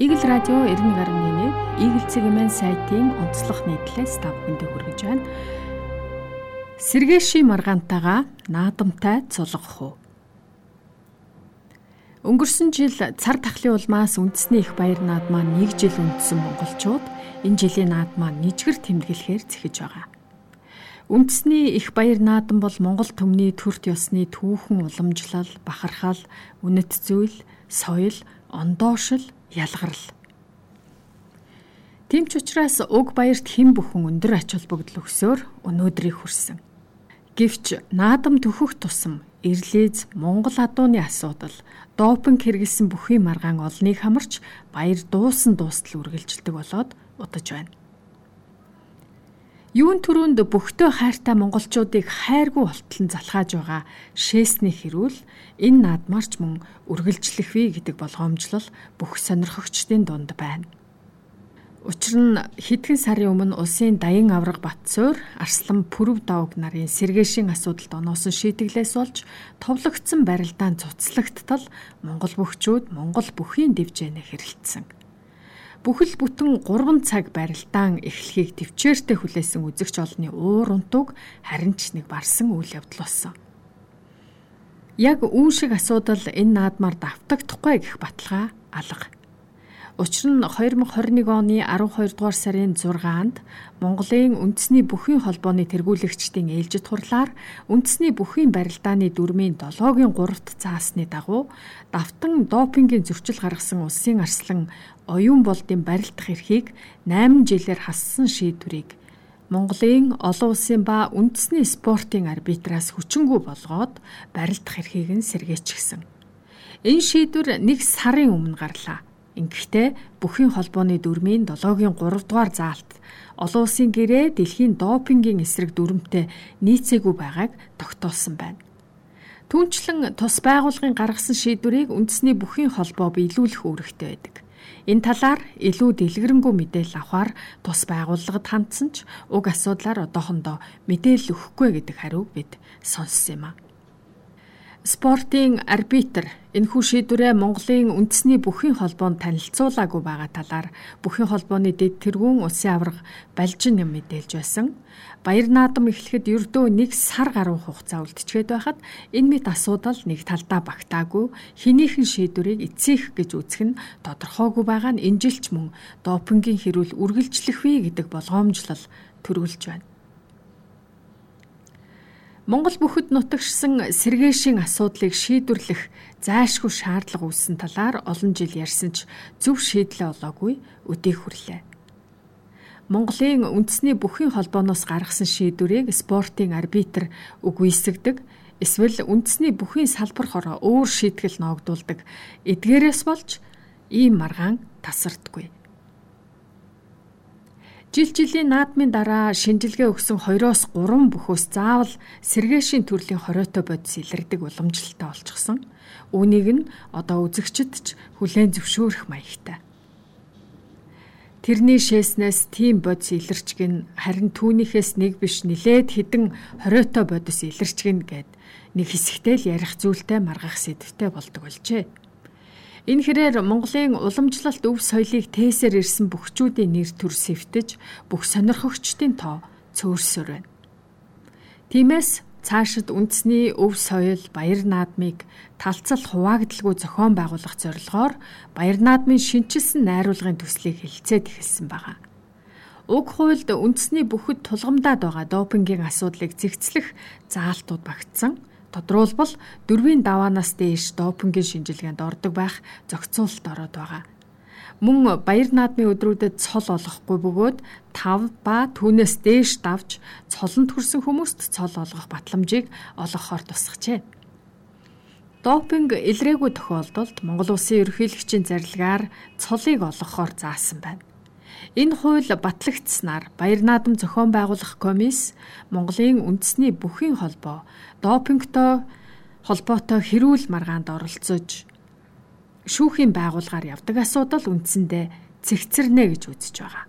Игэл радио 91.1 Игэл цэгийн сайтын онцлог нийтлээс та бүхэндээ хүргэж байна. Сэргээши маргаантайгаа наадамтай цулгах уу? Өнгөрсөн жил цар тахлын улмаас үндэсний их баяр наадмаа 1 жил үндсэн монголчууд энэ жилийн наадмаа нэгжгэр тэмдэглэхээр зэхэж байгаа. Үндэсний их баяр наадам бол Монгол төмний төрт ёсны түүхэн уламжлал, бахархал, үнэт зүйл, соёл, ондоошил ялгарл. Тэмч учраас уг баярт хэн бүхэн өндөр ач холбогдол өгсөөр өнөөдрийг хүрсэн. Гэвч наадам төхөх тусам Ирлиз Монгол адууны асуудал допинг хэрэгэлсэн бүхий маргаан олныг хамарч баяр дуусан дуустал үргэлжилдэг болоод удаж байна. Юун төрөнд бөхтөө хайртай монголчуудыг хайргүй болтол нь залхааж байгаа шээсний хэрүүл энэ наадмарч мөн үргэлжлэх вэ гэдэг болгоомжлол бүх сонирхогчдын дунд байна. Учир нь хэдхэн сарын өмнө улсын даян авраг Батцуур Арслан Пүрв Давг нарын сэргээшийн асуудалд оноосон шийтгэлээс болж товлогдсон барилдаан цуцлагдтал Монгол бөхчүүд Монгол бүхийн дэвжээнэ хэрэлдсэн бүхэл бүтэн 3 цаг барилдаан эхлэхийг төвчээртэй хүлээсэн үзэгч олны уур унтуг харин ч нэг барсан үйл явдал болсон. Яг үүн шиг асуудал энэ наадмаар давтагдахгүй гэх баталгаа алга. Учир нь 2021 оны 12 дугаар сарын 6-нд Монголын үндэсний бүхийн холбооны тэргүүлэгчдийн ээлжид хурлаар үндэсний бүхийн барилдааны дүрмийн 7-гийн 3-т заасны дагуу давтан допингийн зөрчил гаргасан улсын арслан оюун болдын барилдах эрхийг 8 жилээр хассан шийдвэрийг Монголын олон улсын ба үндэсний спортын арбитраас хүчингү болгоод барилдах эрхийг нь сэргээчихсэн. Энэ шийдвэр нэг сарын өмнө гарлаа. Ингэхдээ бүхийн холбооны дүрмийн 7-гийн 3 дугаар заалт олон улсын гэрээ дэлхийн допингийн эсрэг дүрмтэй нийцээгүй байгааг тогтоолсон байна. Түүнчлэн тус байгууллагын гаргасан шийдвэрийг үндэсний бүхийн холбоо биелүүлэх үүрэгтэй байдаг. Энэ талаар илүү дэлгэрэнгүй мэдээлэл авахар тус байгууллагад хандсан ч уг асуудлаар одоохондоо мэдээлэл өгөхгүй гэдэг хариуг бид сонссон юм а. Спортын арбитр энэхүү шийдвэрээ Монголын үндэсний бүхийн холбоонд танилцуулаагүй байгаа талаар бүхийн холбооны дэд тэргүүн улсын авраг Балжин юм мэдээлж байсан. Баяр наадам эхлэхэд ердөө нэг сар гаруй хугацаа үлдчихэд байхад энэ мэт асуудал нэг талдаа багтаагүй хинийхэн шийдвэрийг эцсих гэж үзэх нь тодорхойгүй байгаа нь энэ жилч мөн допингийн хэрүүл үргэлжлэх вэ гэдэг болгоомжлол төрүүлж байна. Монгол бүхэд нутагшсан сэргээшийн асуудлыг шийдвэрлэх зайлшгүй шаардлага үүссэн талаар олон жил ярьсан ч зөв шийдлээ олоогүй өдий хүрлээ. Монголын үндэсний бүхийн холбооноос гаргасан шийдвэрийг спортын арбитр үгүйсгдэг эсвэл үндэсний бүхийн салбар хороо өөр шийтгэл ноогдуулдаг эдгээрээс болж ийм маргаан тасардгүй. Жил жилийн наадмын дараа шинжилгээ өгсөн 2-оос 3 бүхөөс заавал сэргээшийн төрлийн хориотой бодис илэрдэг уламжлалтай болчихсон. Үүнийг нь одоо үзэгчд ч хүлээн зөвшөөрөх маягтай. Тэрний шээснээс тийм бодис илэрч гин харин түүнийхээс нэг биш нилээд хідэн хориотой бодис илэрч гин гэд нэг хэсэгтэй л ярих зүйлтэй маргах сэдвтэй болдог болжээ. Энэ хэрээр Монголын уламжлалт өв соёлыг тээсээр ирсэн бүхчүүдийн нэр төр сэвтэж бүх сонирхогчдын тоо цөөрсөөр байна. Тиймээс цаашид үндэсний өв соёл баяр наадмыг талцал хуваагдaltaгүй зохион байгуулах зорилгоор баяр наадмын шинчилсэн найруулгын төслийг хэлцээд эхэлсэн байгаа. Уг хуульд үндэсний бүхэд тулгамдаад байгаа допингийн асуудлыг зэгцлэх заалтууд багтсан тодруулбал дөрвийн даваанаас дээш допингийн шинжилгээнд ордог байх зохицуулалт ороод байгаа. Мөн баяр наадмын өдрүүдэд цол олохгүй бөгөөд 5 ба түүнээс дээш давж цолонд хүрсэн хүмүүст цол олгох батламжийг олгохоор тусгажээ. Допинг илрээгүй тохиолдолд Монгол Улсын ерөнхийлөгчийн зарилгаар цолыг олгохоор заасан байна. Энэ хууль батлагдсанаар Баяр наадам зохион байгуулах комисс Монголын үндэсний бүхийн холбоо допингтой холбоотой хэрүүл маргаанд оролцож шүүхийн байгуулгаар явдаг асуудал үндсэндээ цэгцэрнэ гэж үзэж байгаа.